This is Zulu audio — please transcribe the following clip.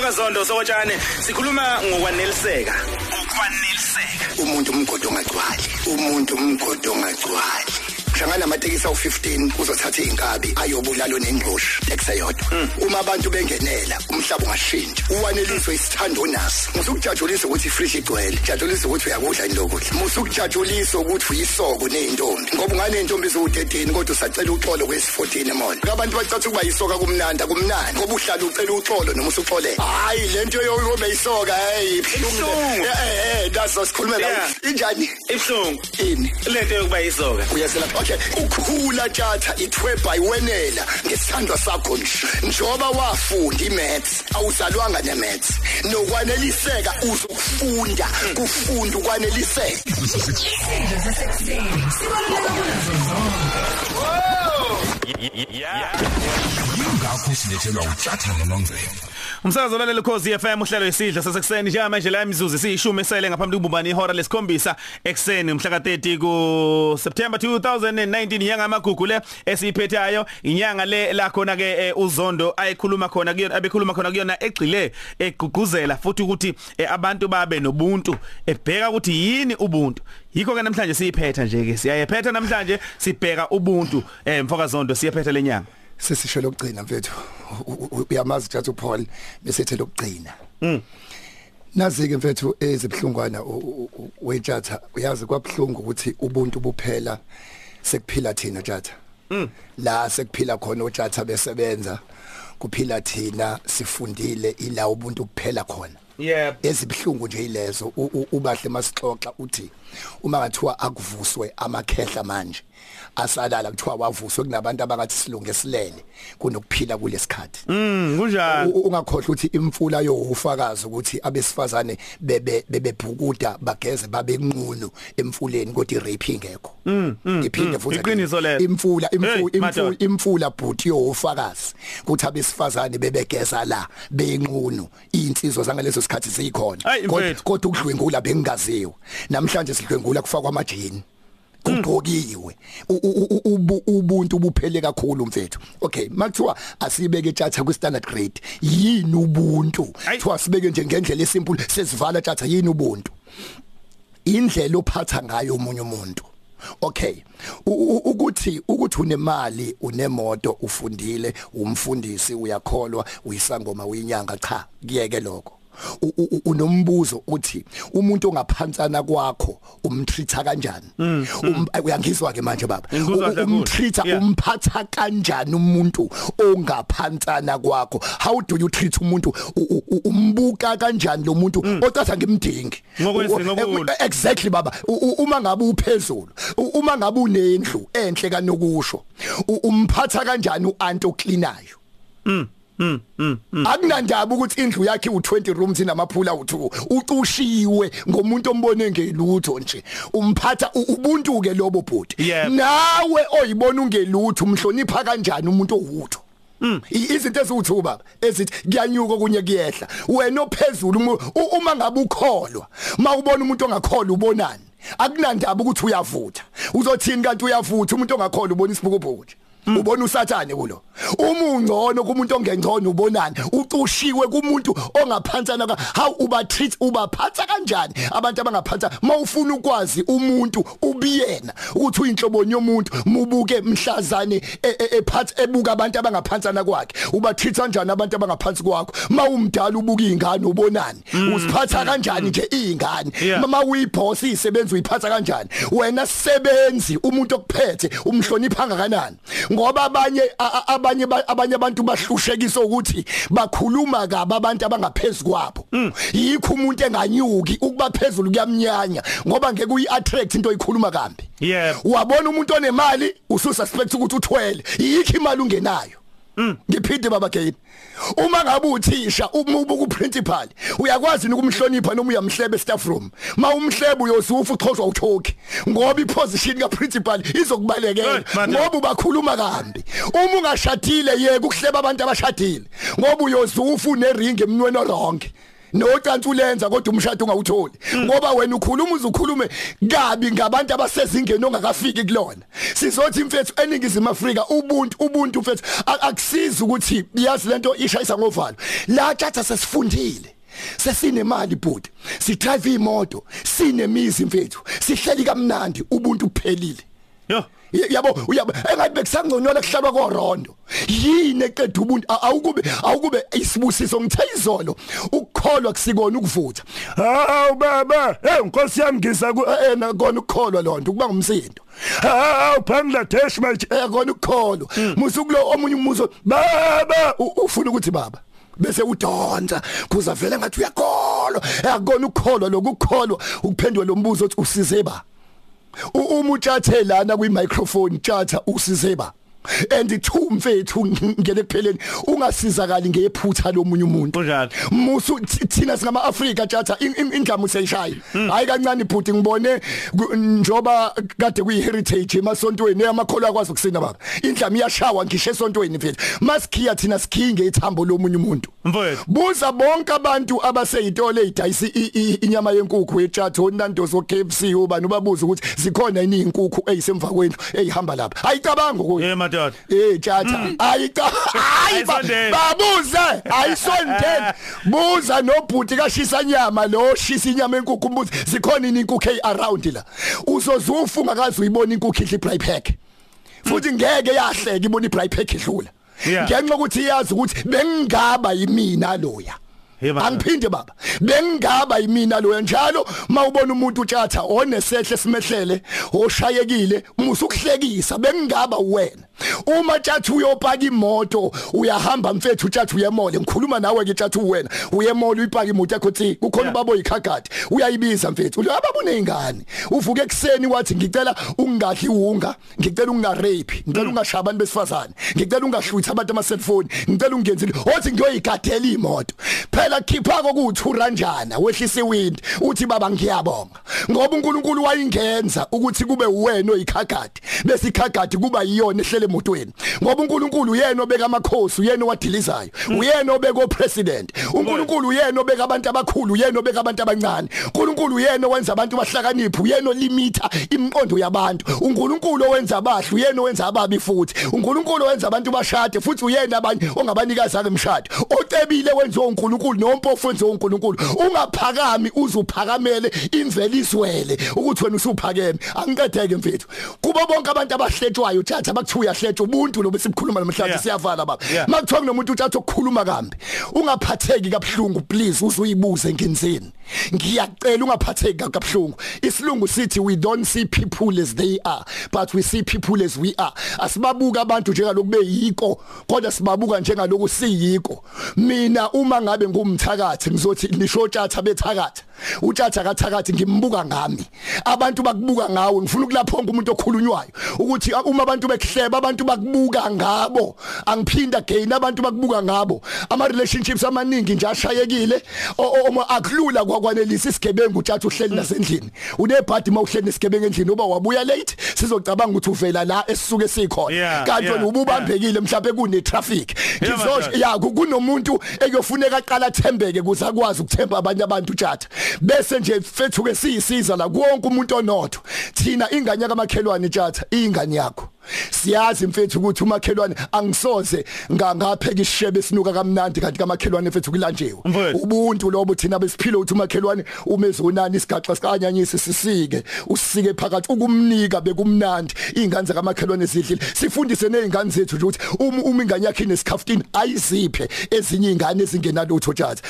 mfokazondo sokotshane sikhuluma ngokwaneliseka. Ukwaneliseka. Umuntu umgodi ongagcwali. Umuntu umgodi ongagcwali. Hlangana amatekisi awu15 uzothatha izinkabi ayobulalo nengqoshi taxi eyodwa. Uma abantu bengenela umhlaba ungashintsha. Uwaneliswe isithando naso. Musukujatshulisa ukuthi fresh igcwele. Jatshulisa ukuthi uyakudla indokudla musukujatshulisa ukuthi uyisoko nezintombi ngoba ungane intombi eziwu13 kodwa usacela uxolo kwesi14 emall. Abantu bacatha ukuba yisoka kumnandi kumnandi ngoba uhlala ucela uxolo noma usuxole hayi lento yokuba yisoka hey Ibuhlungu. Eh eh that's sikhulume la Yeah. injani ibhlungu ini lento yokuba yisoka uyazela okay ukhula tjatha ithwebha iwenela ngesithandwa sakho nje njoba wafunda imaths awuzalwanga nemaths nokwaneliseka uzokufunda kufunda ukwaneliseka yingakho silethelwa uthatha nomongcebo Umsakazo lalela ukhozi FM uhlelo isidlo sasekuseni njengamanje la imizuzu siyishumi esele ngaphambi kokubumbana ihora lesikhombisa ekseni mhla ka30 ku September 2019 inyanga amagugu le esiyiphethayo inyanga le la khona ke eh, uzondo ayikhuluma khona kuyona abekhuluma khona kuyona egcile egqugquzela futhi ukuthi eh, abantu babe nobuntu ebheka ukuthi yini ubuntu. Yikho ke namhlanje siyiphetha nje ke siyayephetha namhlanje sibheka ubuntu eh mfokazondo siyephetha lenyanga sesisho lokugcina mfethu U- u- u- uyamazi tjatha uPaul besethe lokugcina. Nazi ke mfethu ezibhlungwana wetjatha uyazi kwabhlungu ukuthi ubuntu buphela sekuphila thina tjatha la sekuphila khona utjatha besebenza kuphila thina sifundile ila ubuntu kuphela khona. Yep. Ezibhlungu nje ilezo ubahle masixoxa uthi uma ngathiwa akuvuswe amakhehla manje asalala kuthiwa wavuswe kunabantu abangathi silunge silele kunokuphila kulesikhathi mm kunjani U- ungakhohlwa ukuthi imfula yowufakazi ukuthi abesifazane bebe bebebhukuda bageze babenqunu emfuleni kodwa irape ingekho. Iphinde futhi Iqiniso lelo. imfula imfula imfula bhuti yowufakazi ukuthi abesifazane bebegeza la benqunu insizwa zangaleso sikhathi zikhona Hayi, mfethu. kodwa ukudlwengula bengaziwe namhlanje sidlwengula kufakwa amajini. Kugqokiwe. Ubuntu buphele kakhulu mfethu. Okay makuthiwa asibeke tjatha ku standard grade yini ubuntu? Kuthiwa sibeke nje ngendlela esimple sesivala tjatha yini ubuntu? Indlela ophatha ngayo umunye umuntu. Okay ukuthi ukuthi unemali unemoto ufundile umfundisi uyakholwa uyisangoma uyinyanga cha kuyeke lokho. Unombuzo uthi umuntu ongaphansana kwakho umtreata kanjani? Um- uyangizwa ke manje baba. Yeah. umphatha kanjani umuntu ongaphansana kwakho? How do you treat umuntu? Umbuka kanjani lo muntu? Ngimdingi Ngokwesi- U- ngokukhulu. exactly baba. Uma ngabe uphezulu uma ngabe unendlu enhle kanokusho umphatha kanjani uanti ocleanayo akunandaba ukuthi indlu yakhe u20 rooms inamaphula u2 ucushiwe ngomuntu ombone ngelutho nje. Umphatha ubuntu ke lobo bhuti. Nawe oyibona ungelutho umhlonipha kanjani umuntu owutho? I- izinto eziwu2 baba ezithi kuyanyuka kunye kuyehla. Wena ophezulu uma ngabe ukholwa mawubona umuntu ongakholwa ubonani? Akunandaba ukuthi uyavutha. Uzothini kanti uyavutha umuntu ongakholwa ubona isibhukubuku nje? Ubona usathane kulo? Uma ungcono kumuntu ongengcono ubonani? Ucushiwe kumuntu ongaphansana ka how uba treat ubaphatha kanjani abantu abangaphansa mawufuna ukwazi umuntu ubiyena ukuthi uyinhlobonye yomuntu mubuke mhlazane e- e- ephatha ebuka abantu abangaphansana kwakhe. Uba treat kanjani abantu abangaphansi kwakho? Mawumdala ubuka izingane ubonani? Usiphatha kanjani nje izingane Yeah. uma uyiboss isebenza uyiphatha kanjani? Wena sebenzi umuntu okuphethe umhlonipha kangakanani? Ngoba abanye abanye ba- abanye abantu bahlushekiswa ukuthi bakhuluma kabi abantu abangaphezulu kwabo. Yikho umuntu enganyuki ukuba phezulu kuyamnyanya ngoba ngeke uyi attract into oyikhuluma kambi. Yep. wabona umuntu onemali usususpect ukuthi uthwele yikho imali ungenayo. Ngiphinde baba Gabe uma ngabe uthisha uma ubuka uprincipal uyakwazi ukumhlonipha noma uyamhlebe staff room? Mawumhlebe uyosufa uxhoshwa uthoki ngoba iposition ka principal izokubalekela ngoba ubakhuluma kambi. Uma ungashadile yeke ukuhleba abantu abashadile. Ngoba uyozufa uneringi emnweni olonke nocansi ulenza kodwa umshado ungawutholi. Ngoba wena ukhuluma uzukhulume kabi ngabantu abasezingeni ongakafiki kulona. Sizothi mfethu eningizimu Afrika ubuntu ubuntu mfethu. Akusizi ukuthi yazi lento ishayisa ngovalo. La tjatha sesifundile. Sesinemali bhuti. Sidrive imoto. Sinemizi mfethu. Sihleli kamnandi. Ubuntu kuphelile yo. Y- yabo uyabo engathi bekusangconyola kuhlalwa korondo. Yini eqeda ubuntu? Awukube awukube isibusiso ngithe izolo ukukholwa kusikona ukuvutha. Hawu baba hey inkosi yami ngiza ku eh na kona ukukholwa lonto kuba ngumsindo. Hawu Bangladesh manje eh kona ukukholwa. Musuku lo omunye umuzo baba ufuna ukuthi baba bese udonsa kuza vele ngathi uyakholwa. Yakona ukukholwa lokukholwa ukuphendula lo mbuzo uthi usize ba uma utshathe lana kwi microphone tshatha usize ba and two mfethu ngene kupheleni ungasizakali ngephutha lomunye umuntu. Kunjalo. musu th- thina singama Africa in- indlamu seyishaya hayi kancane bhuti ngibone njoba kade kuyi heritage emasontweni amakholwa akwazi ukusina baba. Indlamu iyashawa ngisho esontweni mfethu. Masikhiya thina sikhinge ithambo lomunye umuntu. Mfowethu. buza bonke abantu abaseyitole ezidayisa inyama yenkukhu echatho nandozo zo KFC ubani ubabuza ukuthi zikhona yini inkukhu eyisemva kwendlu eyihamba lapha. Ayicabanga Eh madoda. Eh tjatha ayica hayi ba- Ayisondele. babuze ayisondele buza nobhuti kashisa nyama lo shisa inyama enkukhu umbuzi zikhona ini inkukhu around la. Uzozufa ungakazi uyibona inkukhu idla ibray pack. Futhi ngeke yahleka ibona ibray pack idlula. Ngenxa ukuthi iyazi ukuthi bengingaba yimina loya. Angiphinde baba. Bengingaba yimina loya njalo mawubona umuntu utshatha onesehle simehlele oshayekile musukuhlekisa bengingaba wena. Uma tshatha uyopaka imoto uyahamba mfethu tshatha uyemole. Ngikhuluma nawe ke tshatha uwena. Uyemole uyipaka imoto yakho tsi kukhona ubaba oyikhagadi uyayibiza mfethu. Lo ababune ingane uvuke ekseni wathi ngicela ungadli unga ngicela ungarape ngicela ungashaya abantu besifazane ngicela ungahluthi abantu ama cellphone ngicela ungenzile othi ngiyoyigadela imoto. Phela khipha kokuwuthuranjana wehlisa iwind uthi baba ngiyabonga. Ngoba uNkulunkulu wayingenza ukuthi kube uwena oyikhagadi bese ikhagadi kuba yiyona ehlele emotweni. Ngoba uNkulunkulu uyena obeka amakhosi uyena owadilizayo uyena obeka opresident. uNkulunkulu uyena obeka abantu abakhulu uyena obeka abantu abancane. uNkulunkulu uyena owenza abantu bahlakaniphe uyena olimita imiqondo yabantu. uNkulunkulu owenza abahle uyena owenza ababi futhi. uNkulunkulu owenza abantu bashade futhi uyena abanye ongabanikazi akemshado ocebile wenziwa uNkulunkulu nompofu wenziwa uNkulunkulu ungaphakami uzuphakamele imvelo iswele ukuthi wena usuphakeme. Angiqedeke mfethu. Kubo bonke abantu abahletshwayo thatha bakuthiwa uyahletshwa ubuntu lo besikhuluma namhlanje siyavala baba. Makuthiwa kunomuntu utshatha ukukhuluma kambi ungaphatheki kabhlungu please uzuyibuze ngenzeni ngiyacela ungaphatheki kabhlungu isilungu sithi we don't see people as they are but we see people as we are. Asibabuka abantu njengaloku beyiko kodwa sibabuka njengaloku siyiko. Mina uma ngabe ngumthakathi ngizothi nisho tshatha bethakatha utshatha kathakathi ngimbuka ngami. Abantu bakubuka ngawe ngifuna ukulaphonga umuntu okhulunywayo. Ukuthi uma abantu bekuhleba abantu bakubuka ngabo. Angiphinda again abantu bakubuka ngabo. Ama relationships amaningi nje ashayekile. Uma akulula kwakwanelisa isigebengu utshatha uhleli nasendlini. Unebhadi mawuhleli nesigebengu endlini uba wabuya late sizocabanga ukuthi uvela la esisuke sikhona. Kanti wena ububambekile mhlawumbe kune traffic. Ngizosho ya ku- kunomuntu ekuyofuneka aqala athembeke kuze akwazi ukuthemba abanye abantu tjatha bese nje fethu ke siyisiza la konke umuntu onotho. Thina ingane yakamakhelwane tjatha ingane yakho. Siyazi mfethu ukuthi umakhelwane angisoze ngapheka ishebe sinuka kamnandi kanti kamakhelwane mfethu kulanjiwe ubuntu lobo thina besiphila ukuthi umakhelwane umezonani isigaxa sikanyanyise sisike usike phakathi ukumnika bekumnandi. Ingane zakamakhelwane zidlile. Sifundise nezingane zethu ukuthi uma uma ingane yakhe inesikhaftini ayiziphe ezinye ingane ezingenalutho tjatha